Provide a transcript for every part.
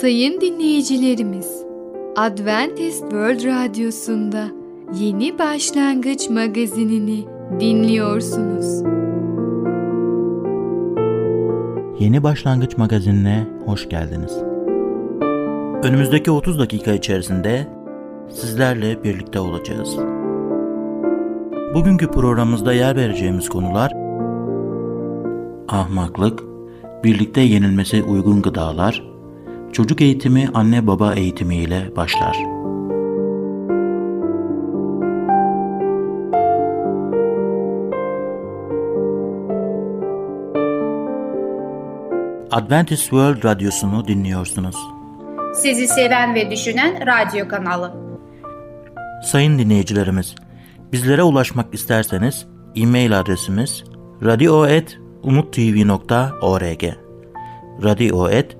Sayın dinleyicilerimiz, Adventist World Radyosu'nda Yeni Başlangıç magazinini dinliyorsunuz. Yeni Başlangıç magazinine hoş geldiniz. Önümüzdeki 30 dakika içerisinde sizlerle birlikte olacağız. Bugünkü programımızda yer vereceğimiz konular ahmaklık, birlikte yenilmesi uygun gıdalar, çocuk eğitimi anne baba eğitimi ile başlar. Adventist World Radyosu'nu dinliyorsunuz. Sizi seven ve düşünen radyo kanalı. Sayın dinleyicilerimiz, bizlere ulaşmak isterseniz e-mail adresimiz radio.umutv.org radio.umutv.org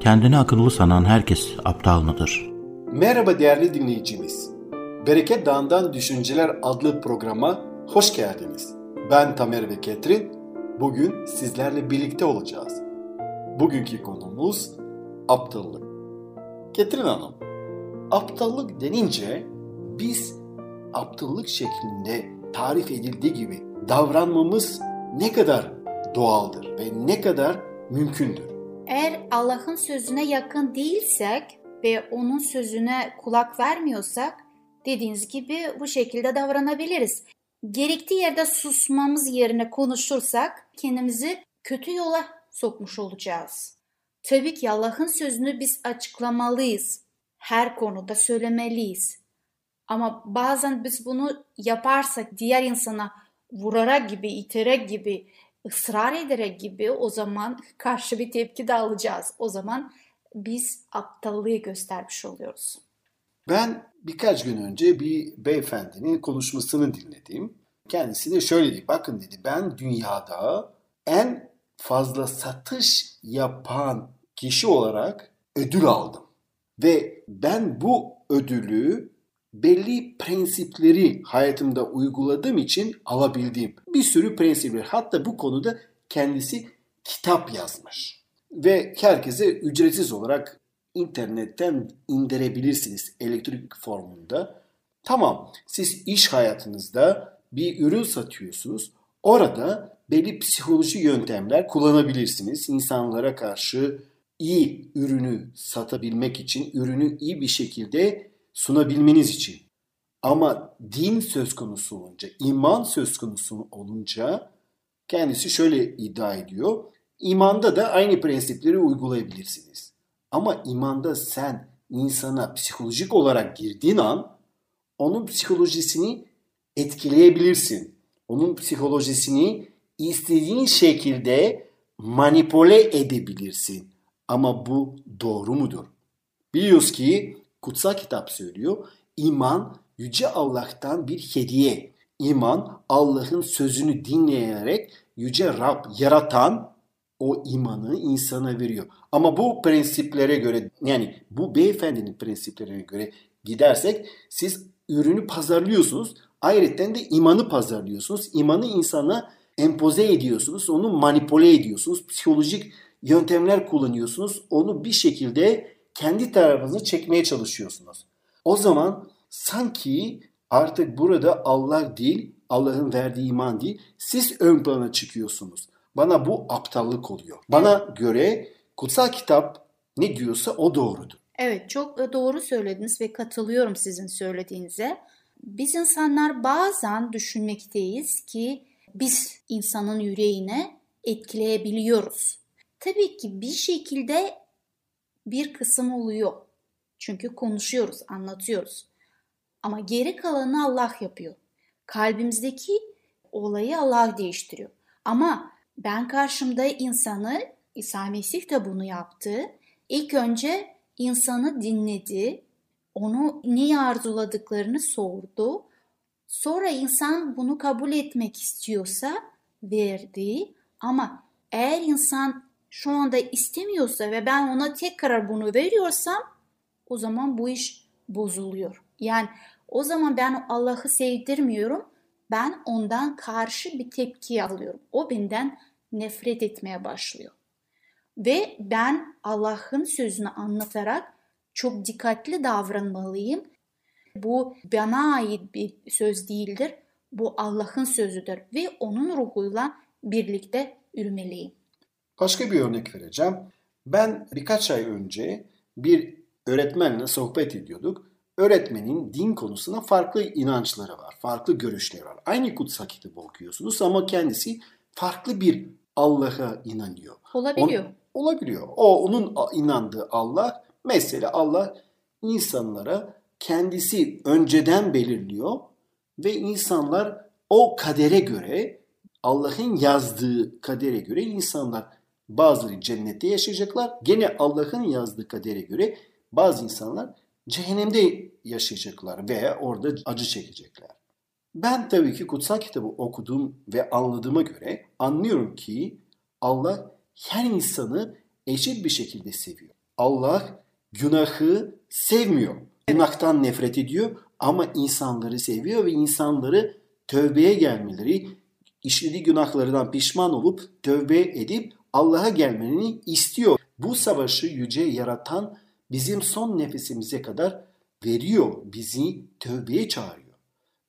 Kendini akıllı sanan herkes aptal mıdır? Merhaba değerli dinleyicimiz. Bereket Dağı'ndan Düşünceler adlı programa hoş geldiniz. Ben Tamer ve Ketrin. Bugün sizlerle birlikte olacağız. Bugünkü konumuz aptallık. Ketrin Hanım, aptallık denince biz aptallık şeklinde tarif edildiği gibi davranmamız ne kadar doğaldır ve ne kadar mümkündür. Eğer Allah'ın sözüne yakın değilsek ve onun sözüne kulak vermiyorsak dediğiniz gibi bu şekilde davranabiliriz. Gerektiği yerde susmamız yerine konuşursak kendimizi kötü yola sokmuş olacağız. Tabii ki Allah'ın sözünü biz açıklamalıyız. Her konuda söylemeliyiz. Ama bazen biz bunu yaparsak diğer insana vurarak gibi, iterek gibi, ısrar ederek gibi o zaman karşı bir tepki de alacağız. O zaman biz aptallığı göstermiş oluyoruz. Ben birkaç gün önce bir beyefendinin konuşmasını dinledim. Kendisi de şöyle dedi. Bakın dedi ben dünyada en fazla satış yapan kişi olarak ödül aldım. Ve ben bu ödülü belli prensipleri hayatımda uyguladığım için alabildiğim bir sürü prensipler. Hatta bu konuda kendisi kitap yazmış. Ve herkese ücretsiz olarak internetten indirebilirsiniz elektronik formunda. Tamam siz iş hayatınızda bir ürün satıyorsunuz. Orada belli psikoloji yöntemler kullanabilirsiniz. İnsanlara karşı iyi ürünü satabilmek için, ürünü iyi bir şekilde sunabilmeniz için. Ama din söz konusu olunca, iman söz konusu olunca kendisi şöyle iddia ediyor. İmanda da aynı prensipleri uygulayabilirsiniz. Ama imanda sen insana psikolojik olarak girdiğin an onun psikolojisini etkileyebilirsin. Onun psikolojisini istediğin şekilde manipüle edebilirsin. Ama bu doğru mudur? Biliyoruz ki kutsal kitap söylüyor. İman yüce Allah'tan bir hediye. İman Allah'ın sözünü dinleyerek yüce Rab yaratan o imanı insana veriyor. Ama bu prensiplere göre yani bu beyefendinin prensiplerine göre gidersek siz ürünü pazarlıyorsunuz. Ayrıca de imanı pazarlıyorsunuz. İmanı insana empoze ediyorsunuz. Onu manipüle ediyorsunuz. Psikolojik yöntemler kullanıyorsunuz. Onu bir şekilde kendi tarafınıza çekmeye çalışıyorsunuz. O zaman sanki artık burada Allah değil, Allah'ın verdiği iman değil, siz ön plana çıkıyorsunuz. Bana bu aptallık oluyor. Bana göre kutsal kitap ne diyorsa o doğrudur. Evet çok doğru söylediniz ve katılıyorum sizin söylediğinize. Biz insanlar bazen düşünmekteyiz ki biz insanın yüreğine etkileyebiliyoruz. Tabii ki bir şekilde bir kısım oluyor. Çünkü konuşuyoruz, anlatıyoruz. Ama geri kalanı Allah yapıyor. Kalbimizdeki olayı Allah değiştiriyor. Ama ben karşımda insanı, İsa Mesih de bunu yaptı. İlk önce insanı dinledi, onu neyi arzuladıklarını sordu. Sonra insan bunu kabul etmek istiyorsa verdi ama eğer insan şu anda istemiyorsa ve ben ona tekrar bunu veriyorsam o zaman bu iş bozuluyor. Yani o zaman ben Allah'ı sevdirmiyorum. Ben ondan karşı bir tepki alıyorum. O benden nefret etmeye başlıyor. Ve ben Allah'ın sözünü anlatarak çok dikkatli davranmalıyım. Bu bana ait bir söz değildir. Bu Allah'ın sözüdür ve onun ruhuyla birlikte yürümeliyim. Başka bir örnek vereceğim. Ben birkaç ay önce bir öğretmenle sohbet ediyorduk. Öğretmenin din konusunda farklı inançları var, farklı görüşleri var. Aynı kutsal kitabı okuyorsunuz ama kendisi farklı bir Allah'a inanıyor. Olabiliyor. On, olabiliyor. O onun inandığı Allah, mesela Allah insanlara kendisi önceden belirliyor ve insanlar o kadere göre Allah'ın yazdığı kadere göre insanlar bazıları cennette yaşayacaklar. Gene Allah'ın yazdığı kadere göre bazı insanlar cehennemde yaşayacaklar veya orada acı çekecekler. Ben tabii ki kutsal kitabı okudum ve anladığıma göre anlıyorum ki Allah her insanı eşit bir şekilde seviyor. Allah günahı sevmiyor. Günahtan nefret ediyor ama insanları seviyor ve insanları tövbeye gelmeleri, işlediği günahlarından pişman olup tövbe edip Allah'a gelmeni istiyor. Bu savaşı yüce yaratan bizim son nefesimize kadar veriyor. Bizi tövbeye çağırıyor.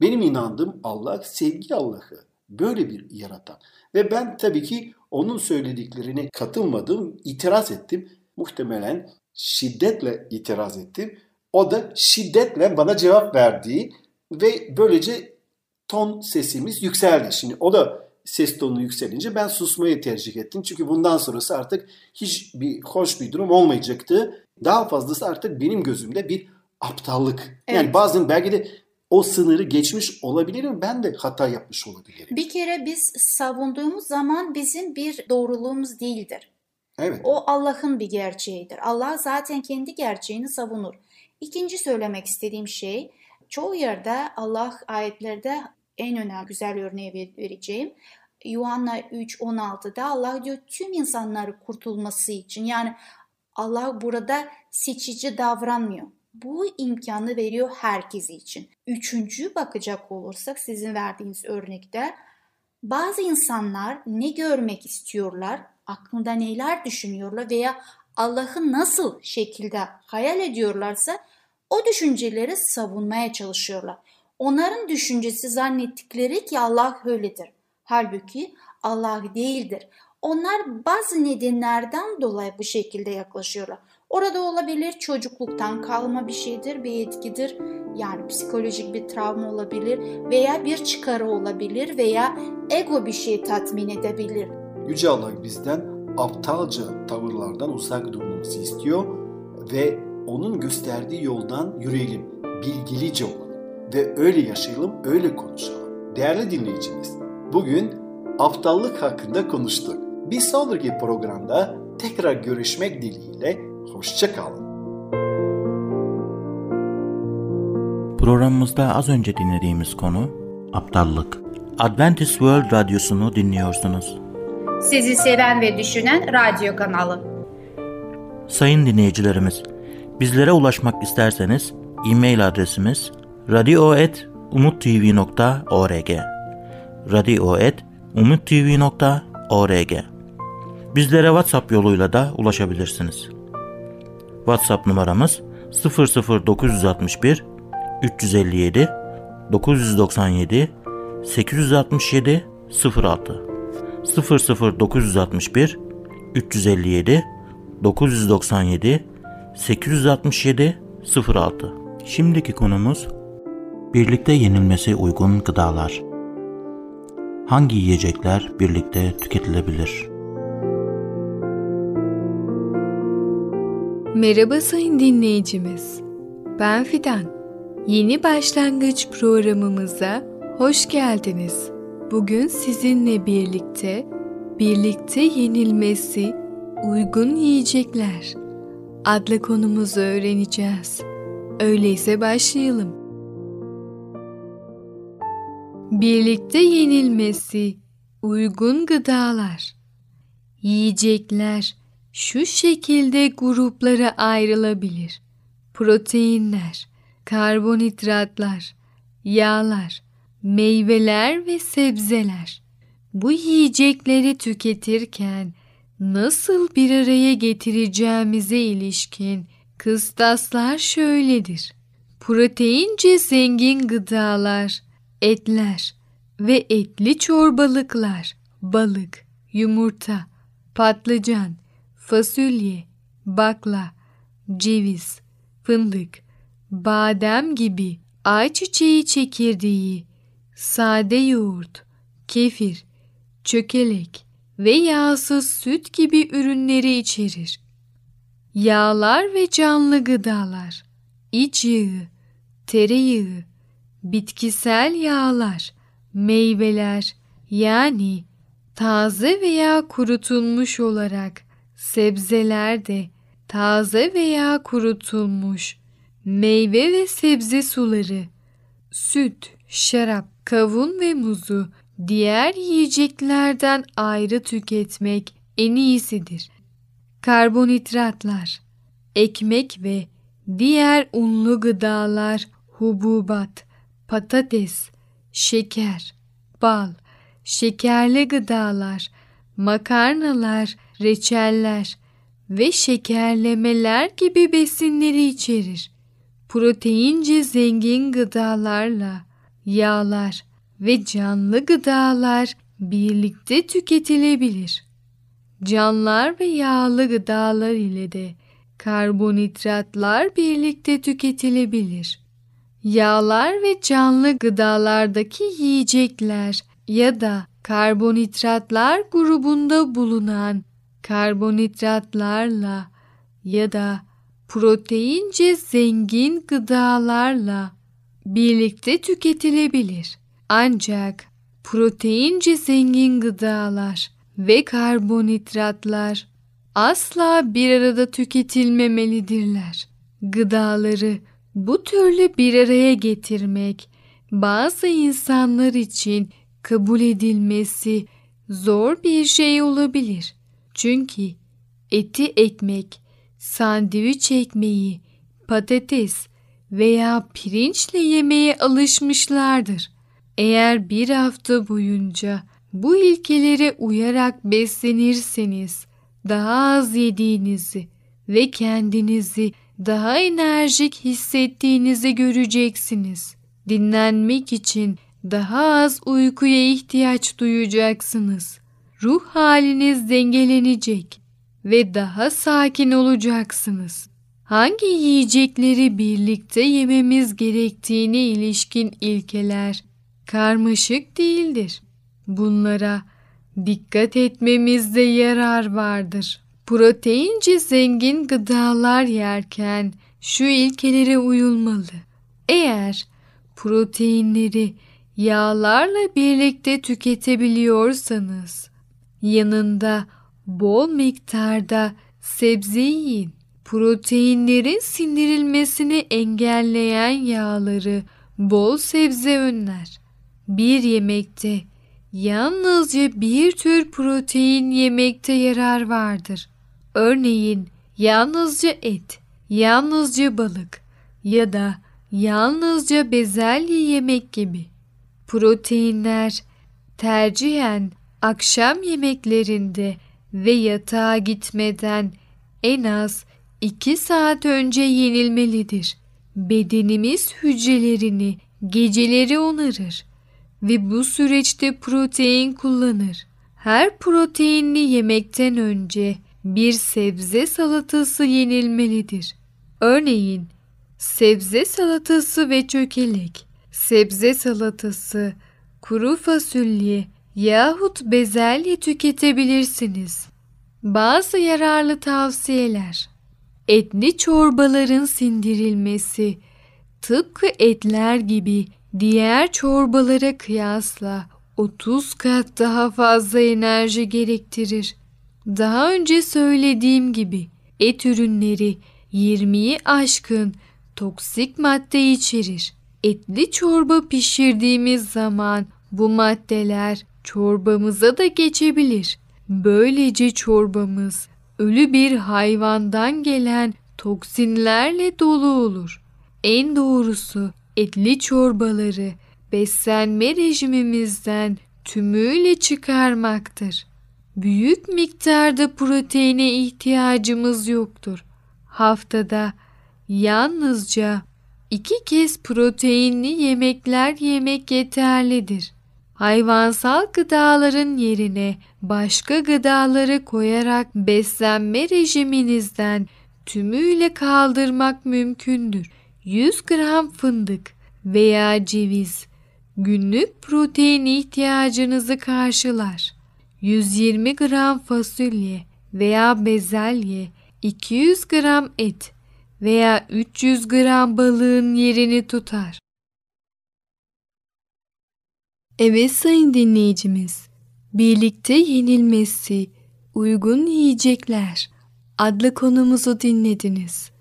Benim inandığım Allah sevgi Allah'ı. Böyle bir yaratan. Ve ben tabii ki onun söylediklerine katılmadım, itiraz ettim. Muhtemelen şiddetle itiraz ettim. O da şiddetle bana cevap verdi ve böylece ton sesimiz yükseldi. Şimdi o da ses tonu yükselince ben susmayı tercih ettim. Çünkü bundan sonrası artık hiç bir hoş bir durum olmayacaktı. Daha fazlası artık benim gözümde bir aptallık. Evet. Yani bazen belki de o sınırı geçmiş olabilirim. Ben de hata yapmış olabilirim. Bir kere biz savunduğumuz zaman bizim bir doğruluğumuz değildir. Evet. O Allah'ın bir gerçeğidir. Allah zaten kendi gerçeğini savunur. İkinci söylemek istediğim şey çoğu yerde Allah ayetlerde en önemli güzel örneği vereceğim. Yuhanna 3.16'da Allah diyor tüm insanları kurtulması için yani Allah burada seçici davranmıyor. Bu imkanı veriyor herkes için. Üçüncü bakacak olursak sizin verdiğiniz örnekte bazı insanlar ne görmek istiyorlar, aklında neler düşünüyorlar veya Allah'ı nasıl şekilde hayal ediyorlarsa o düşünceleri savunmaya çalışıyorlar. Onların düşüncesi zannettikleri ki Allah öyledir. Halbuki Allah değildir. Onlar bazı nedenlerden dolayı bu şekilde yaklaşıyorlar. Orada olabilir çocukluktan kalma bir şeydir, bir etkidir. Yani psikolojik bir travma olabilir veya bir çıkarı olabilir veya ego bir şey tatmin edebilir. Yüce Allah bizden aptalca tavırlardan uzak durmamızı istiyor ve onun gösterdiği yoldan yürüyelim, bilgilice olalım ve öyle yaşayalım, öyle konuşalım. Değerli dinleyicimiz, bugün aptallık hakkında konuştuk. Bir sonraki programda tekrar görüşmek dileğiyle hoşçakalın. Programımızda az önce dinlediğimiz konu aptallık. Adventist World Radyosu'nu dinliyorsunuz. Sizi seven ve düşünen radyo kanalı. Sayın dinleyicilerimiz, bizlere ulaşmak isterseniz e-mail adresimiz radio.umutv.org radio.umutv.org Bizlere WhatsApp yoluyla da ulaşabilirsiniz. WhatsApp numaramız 00961 357 997 867 06 00961 357 997 867 06 Şimdiki konumuz birlikte yenilmesi uygun gıdalar. Hangi yiyecekler birlikte tüketilebilir? Merhaba sayın dinleyicimiz. Ben Fidan. Yeni başlangıç programımıza hoş geldiniz. Bugün sizinle birlikte birlikte yenilmesi uygun yiyecekler adlı konumuzu öğreneceğiz. Öyleyse başlayalım. Birlikte yenilmesi uygun gıdalar. Yiyecekler şu şekilde gruplara ayrılabilir. Proteinler, karbonhidratlar, yağlar, meyveler ve sebzeler. Bu yiyecekleri tüketirken nasıl bir araya getireceğimize ilişkin kıstaslar şöyledir. Proteince zengin gıdalar, etler ve etli çorbalıklar, balık, yumurta, patlıcan, fasulye, bakla, ceviz, fındık, badem gibi ayçiçeği çekirdeği, sade yoğurt, kefir, çökelek ve yağsız süt gibi ürünleri içerir. Yağlar ve canlı gıdalar, iç yağı, tereyağı, bitkisel yağlar, meyveler yani taze veya kurutulmuş olarak sebzeler de taze veya kurutulmuş meyve ve sebze suları, süt, şarap, kavun ve muzu diğer yiyeceklerden ayrı tüketmek en iyisidir. Karbonhidratlar, ekmek ve diğer unlu gıdalar, hububat, patates, şeker, bal, şekerli gıdalar, makarnalar, reçeller ve şekerlemeler gibi besinleri içerir. Proteince zengin gıdalarla yağlar ve canlı gıdalar birlikte tüketilebilir. Canlar ve yağlı gıdalar ile de karbonhidratlar birlikte tüketilebilir. Yağlar ve canlı gıdalardaki yiyecekler ya da karbonhidratlar grubunda bulunan karbonhidratlarla ya da proteince zengin gıdalarla birlikte tüketilebilir. Ancak proteince zengin gıdalar ve karbonhidratlar asla bir arada tüketilmemelidirler. Gıdaları bu türlü bir araya getirmek bazı insanlar için kabul edilmesi zor bir şey olabilir. Çünkü eti ekmek, sandviç ekmeği, patates veya pirinçle yemeye alışmışlardır. Eğer bir hafta boyunca bu ilkelere uyarak beslenirseniz daha az yediğinizi ve kendinizi daha enerjik hissettiğinizi göreceksiniz. Dinlenmek için daha az uykuya ihtiyaç duyacaksınız. Ruh haliniz dengelenecek ve daha sakin olacaksınız. Hangi yiyecekleri birlikte yememiz gerektiğine ilişkin ilkeler karmaşık değildir. Bunlara dikkat etmemizde yarar vardır. Proteince zengin gıdalar yerken şu ilkelere uyulmalı. Eğer proteinleri yağlarla birlikte tüketebiliyorsanız yanında bol miktarda sebze yiyin. Proteinlerin sindirilmesini engelleyen yağları bol sebze önler. Bir yemekte yalnızca bir tür protein yemekte yarar vardır. Örneğin yalnızca et, yalnızca balık ya da yalnızca bezelye yemek gibi. Proteinler tercihen akşam yemeklerinde ve yatağa gitmeden en az 2 saat önce yenilmelidir. Bedenimiz hücrelerini geceleri onarır ve bu süreçte protein kullanır. Her proteinli yemekten önce bir sebze salatası yenilmelidir. Örneğin sebze salatası ve çökelek, sebze salatası, kuru fasulye yahut bezelye tüketebilirsiniz. Bazı yararlı tavsiyeler. Etli çorbaların sindirilmesi tıpkı etler gibi diğer çorbalara kıyasla 30 kat daha fazla enerji gerektirir. Daha önce söylediğim gibi et ürünleri 20'yi aşkın toksik madde içerir. Etli çorba pişirdiğimiz zaman bu maddeler çorbamıza da geçebilir. Böylece çorbamız ölü bir hayvandan gelen toksinlerle dolu olur. En doğrusu etli çorbaları beslenme rejimimizden tümüyle çıkarmaktır. Büyük miktarda proteine ihtiyacımız yoktur. Haftada yalnızca iki kez proteinli yemekler yemek yeterlidir. Hayvansal gıdaların yerine başka gıdaları koyarak beslenme rejiminizden tümüyle kaldırmak mümkündür. 100 gram fındık veya ceviz günlük protein ihtiyacınızı karşılar. 120 gram fasulye veya bezelye, 200 gram et veya 300 gram balığın yerini tutar. Evet sayın dinleyicimiz, birlikte yenilmesi uygun yiyecekler adlı konumuzu dinlediniz.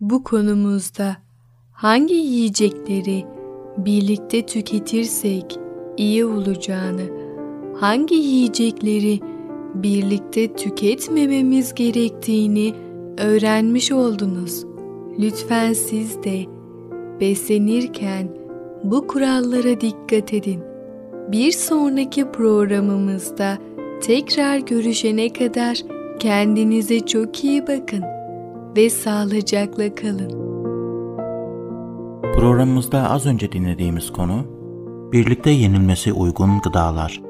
Bu konumuzda hangi yiyecekleri birlikte tüketirsek iyi olacağını, hangi yiyecekleri birlikte tüketmememiz gerektiğini öğrenmiş oldunuz. Lütfen siz de beslenirken bu kurallara dikkat edin. Bir sonraki programımızda tekrar görüşene kadar kendinize çok iyi bakın ve sağlıcakla kalın. Programımızda az önce dinlediğimiz konu birlikte yenilmesi uygun gıdalar.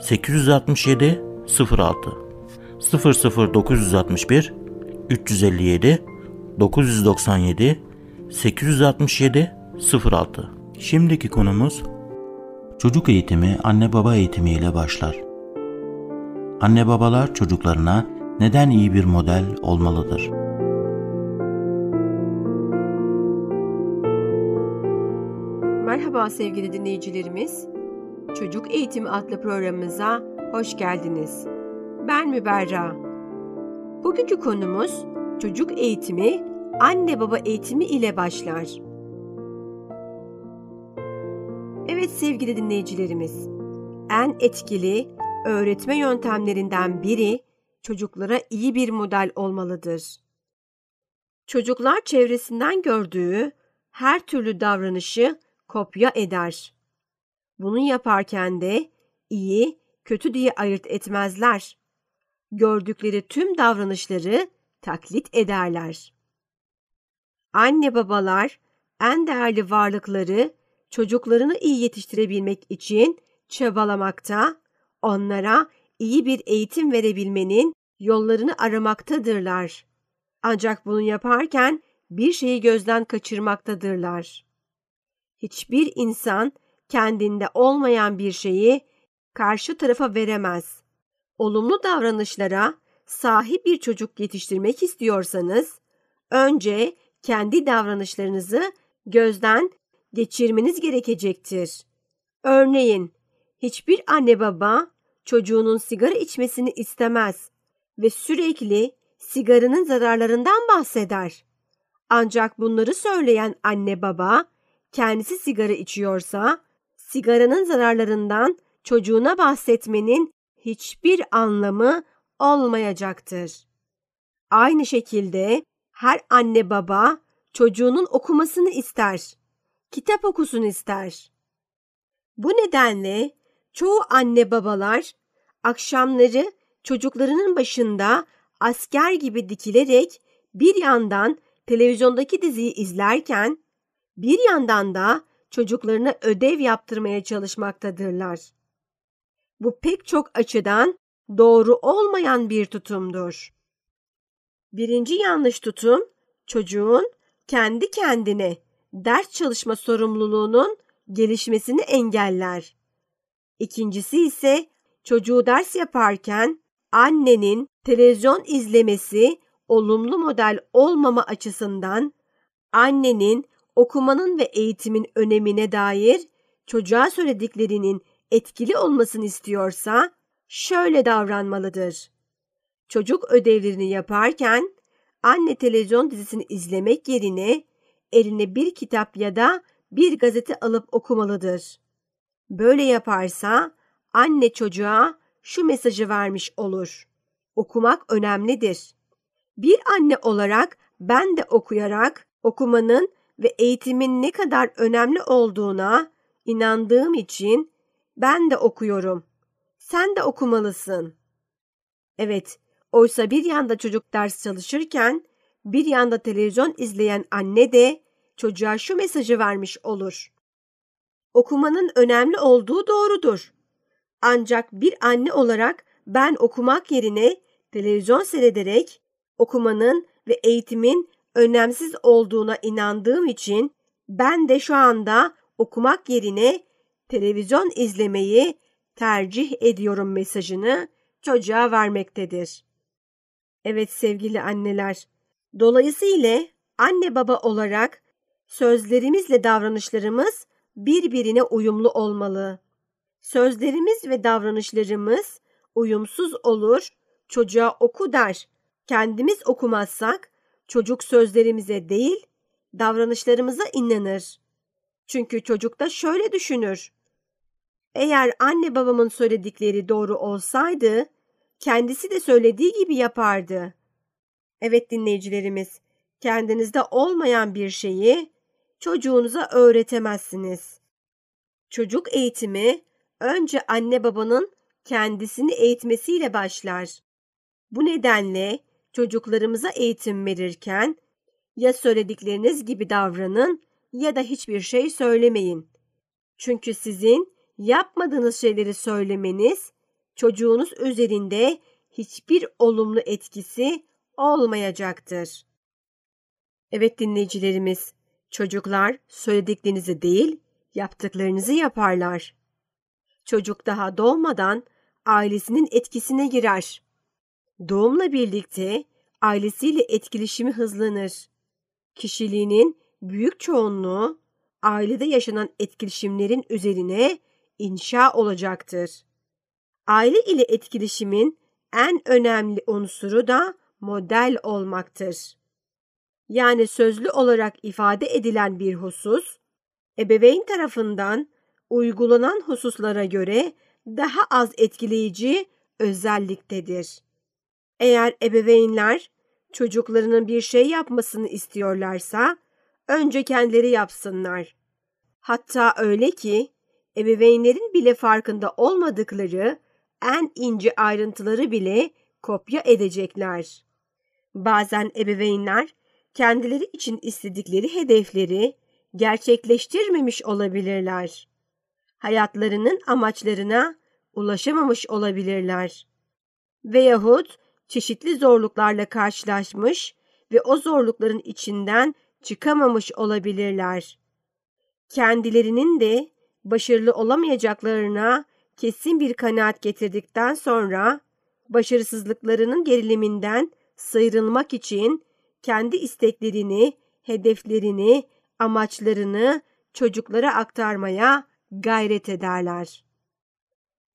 867 06 00961 357 997 867 06 Şimdiki konumuz çocuk eğitimi anne baba eğitimi ile başlar. Anne babalar çocuklarına neden iyi bir model olmalıdır? Merhaba sevgili dinleyicilerimiz. Çocuk Eğitimi adlı programımıza hoş geldiniz. Ben Müberra. Bugünkü konumuz çocuk eğitimi anne baba eğitimi ile başlar. Evet sevgili dinleyicilerimiz, en etkili öğretme yöntemlerinden biri çocuklara iyi bir model olmalıdır. Çocuklar çevresinden gördüğü her türlü davranışı kopya eder. Bunu yaparken de iyi, kötü diye ayırt etmezler. Gördükleri tüm davranışları taklit ederler. Anne babalar en değerli varlıkları çocuklarını iyi yetiştirebilmek için çabalamakta, onlara iyi bir eğitim verebilmenin yollarını aramaktadırlar. Ancak bunu yaparken bir şeyi gözden kaçırmaktadırlar. Hiçbir insan kendinde olmayan bir şeyi karşı tarafa veremez. Olumlu davranışlara sahip bir çocuk yetiştirmek istiyorsanız önce kendi davranışlarınızı gözden geçirmeniz gerekecektir. Örneğin hiçbir anne baba çocuğunun sigara içmesini istemez ve sürekli sigaranın zararlarından bahseder. Ancak bunları söyleyen anne baba kendisi sigara içiyorsa sigaranın zararlarından çocuğuna bahsetmenin hiçbir anlamı olmayacaktır. Aynı şekilde her anne baba çocuğunun okumasını ister. Kitap okusun ister. Bu nedenle çoğu anne babalar akşamları çocuklarının başında asker gibi dikilerek bir yandan televizyondaki diziyi izlerken bir yandan da çocuklarına ödev yaptırmaya çalışmaktadırlar. Bu pek çok açıdan doğru olmayan bir tutumdur. Birinci yanlış tutum çocuğun kendi kendine ders çalışma sorumluluğunun gelişmesini engeller. İkincisi ise çocuğu ders yaparken annenin televizyon izlemesi olumlu model olmama açısından annenin okumanın ve eğitimin önemine dair çocuğa söylediklerinin etkili olmasını istiyorsa şöyle davranmalıdır. Çocuk ödevlerini yaparken anne televizyon dizisini izlemek yerine eline bir kitap ya da bir gazete alıp okumalıdır. Böyle yaparsa anne çocuğa şu mesajı vermiş olur. Okumak önemlidir. Bir anne olarak ben de okuyarak okumanın ve eğitimin ne kadar önemli olduğuna inandığım için ben de okuyorum. Sen de okumalısın. Evet, oysa bir yanda çocuk ders çalışırken bir yanda televizyon izleyen anne de çocuğa şu mesajı vermiş olur. Okumanın önemli olduğu doğrudur. Ancak bir anne olarak ben okumak yerine televizyon seyrederek okumanın ve eğitimin önemsiz olduğuna inandığım için ben de şu anda okumak yerine televizyon izlemeyi tercih ediyorum mesajını çocuğa vermektedir. Evet sevgili anneler, dolayısıyla anne baba olarak sözlerimizle davranışlarımız birbirine uyumlu olmalı. Sözlerimiz ve davranışlarımız uyumsuz olur, çocuğa oku der. Kendimiz okumazsak çocuk sözlerimize değil, davranışlarımıza inanır. Çünkü çocuk da şöyle düşünür. Eğer anne babamın söyledikleri doğru olsaydı, kendisi de söylediği gibi yapardı. Evet dinleyicilerimiz, kendinizde olmayan bir şeyi çocuğunuza öğretemezsiniz. Çocuk eğitimi önce anne babanın kendisini eğitmesiyle başlar. Bu nedenle çocuklarımıza eğitim verirken ya söyledikleriniz gibi davranın ya da hiçbir şey söylemeyin. Çünkü sizin yapmadığınız şeyleri söylemeniz çocuğunuz üzerinde hiçbir olumlu etkisi olmayacaktır. Evet dinleyicilerimiz, çocuklar söylediklerinizi değil, yaptıklarınızı yaparlar. Çocuk daha doğmadan ailesinin etkisine girer. Doğumla birlikte ailesiyle etkileşimi hızlanır. Kişiliğinin büyük çoğunluğu ailede yaşanan etkileşimlerin üzerine inşa olacaktır. Aile ile etkileşimin en önemli unsuru da model olmaktır. Yani sözlü olarak ifade edilen bir husus, ebeveyn tarafından uygulanan hususlara göre daha az etkileyici özelliktedir. Eğer ebeveynler çocuklarının bir şey yapmasını istiyorlarsa önce kendileri yapsınlar. Hatta öyle ki ebeveynlerin bile farkında olmadıkları en ince ayrıntıları bile kopya edecekler. Bazen ebeveynler kendileri için istedikleri hedefleri gerçekleştirmemiş olabilirler. Hayatlarının amaçlarına ulaşamamış olabilirler. Veyahut çeşitli zorluklarla karşılaşmış ve o zorlukların içinden çıkamamış olabilirler. Kendilerinin de başarılı olamayacaklarına kesin bir kanaat getirdikten sonra başarısızlıklarının geriliminden sıyrılmak için kendi isteklerini, hedeflerini, amaçlarını çocuklara aktarmaya gayret ederler.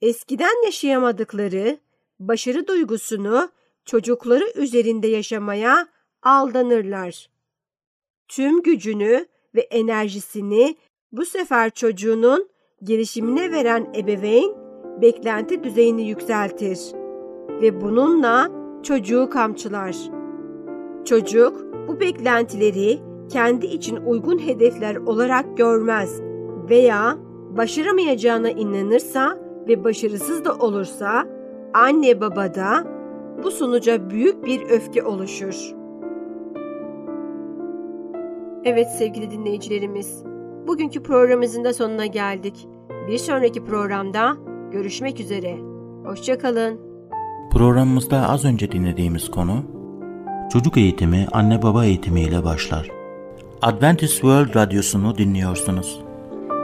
Eskiden yaşayamadıkları başarı duygusunu çocukları üzerinde yaşamaya aldanırlar. Tüm gücünü ve enerjisini bu sefer çocuğunun gelişimine veren ebeveyn beklenti düzeyini yükseltir ve bununla çocuğu kamçılar. Çocuk bu beklentileri kendi için uygun hedefler olarak görmez veya başaramayacağına inanırsa ve başarısız da olursa anne babada bu sonuca büyük bir öfke oluşur. Evet sevgili dinleyicilerimiz, bugünkü programımızın da sonuna geldik. Bir sonraki programda görüşmek üzere. Hoşçakalın. Programımızda az önce dinlediğimiz konu çocuk eğitimi anne baba eğitimi ile başlar. Adventist World Radyosu'nu dinliyorsunuz.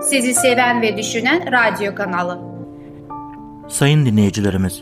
Sizi seven ve düşünen radyo kanalı. Sayın dinleyicilerimiz,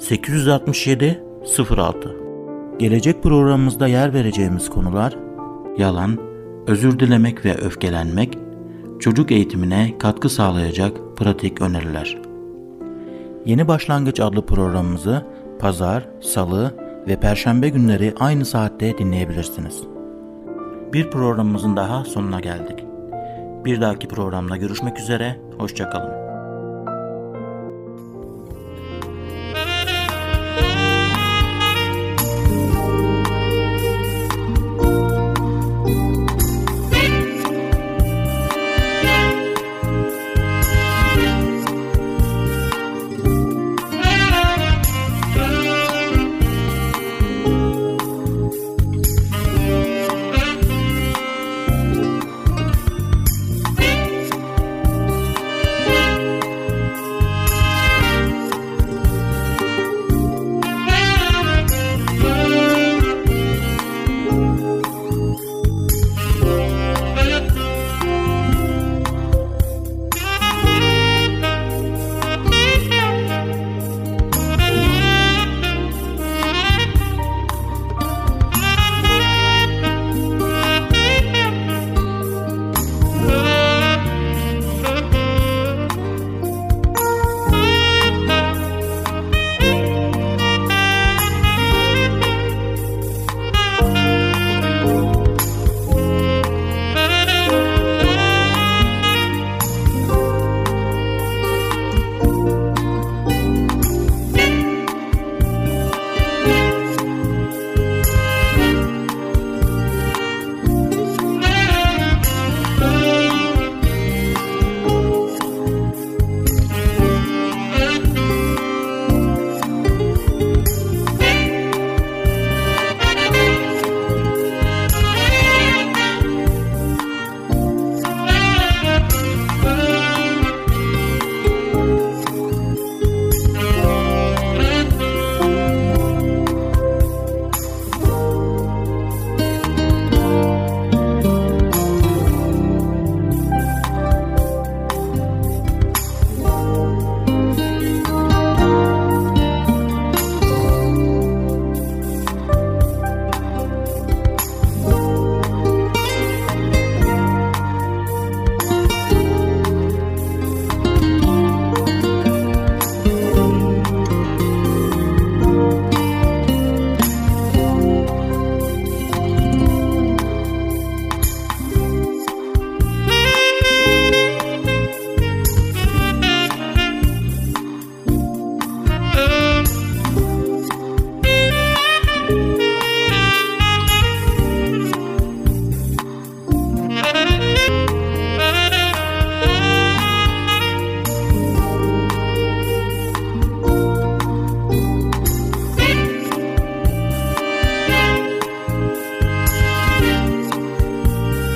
867 06 Gelecek programımızda yer vereceğimiz konular yalan, özür dilemek ve öfkelenmek, çocuk eğitimine katkı sağlayacak pratik öneriler. Yeni Başlangıç adlı programımızı pazar, salı ve perşembe günleri aynı saatte dinleyebilirsiniz. Bir programımızın daha sonuna geldik. Bir dahaki programda görüşmek üzere, hoşçakalın.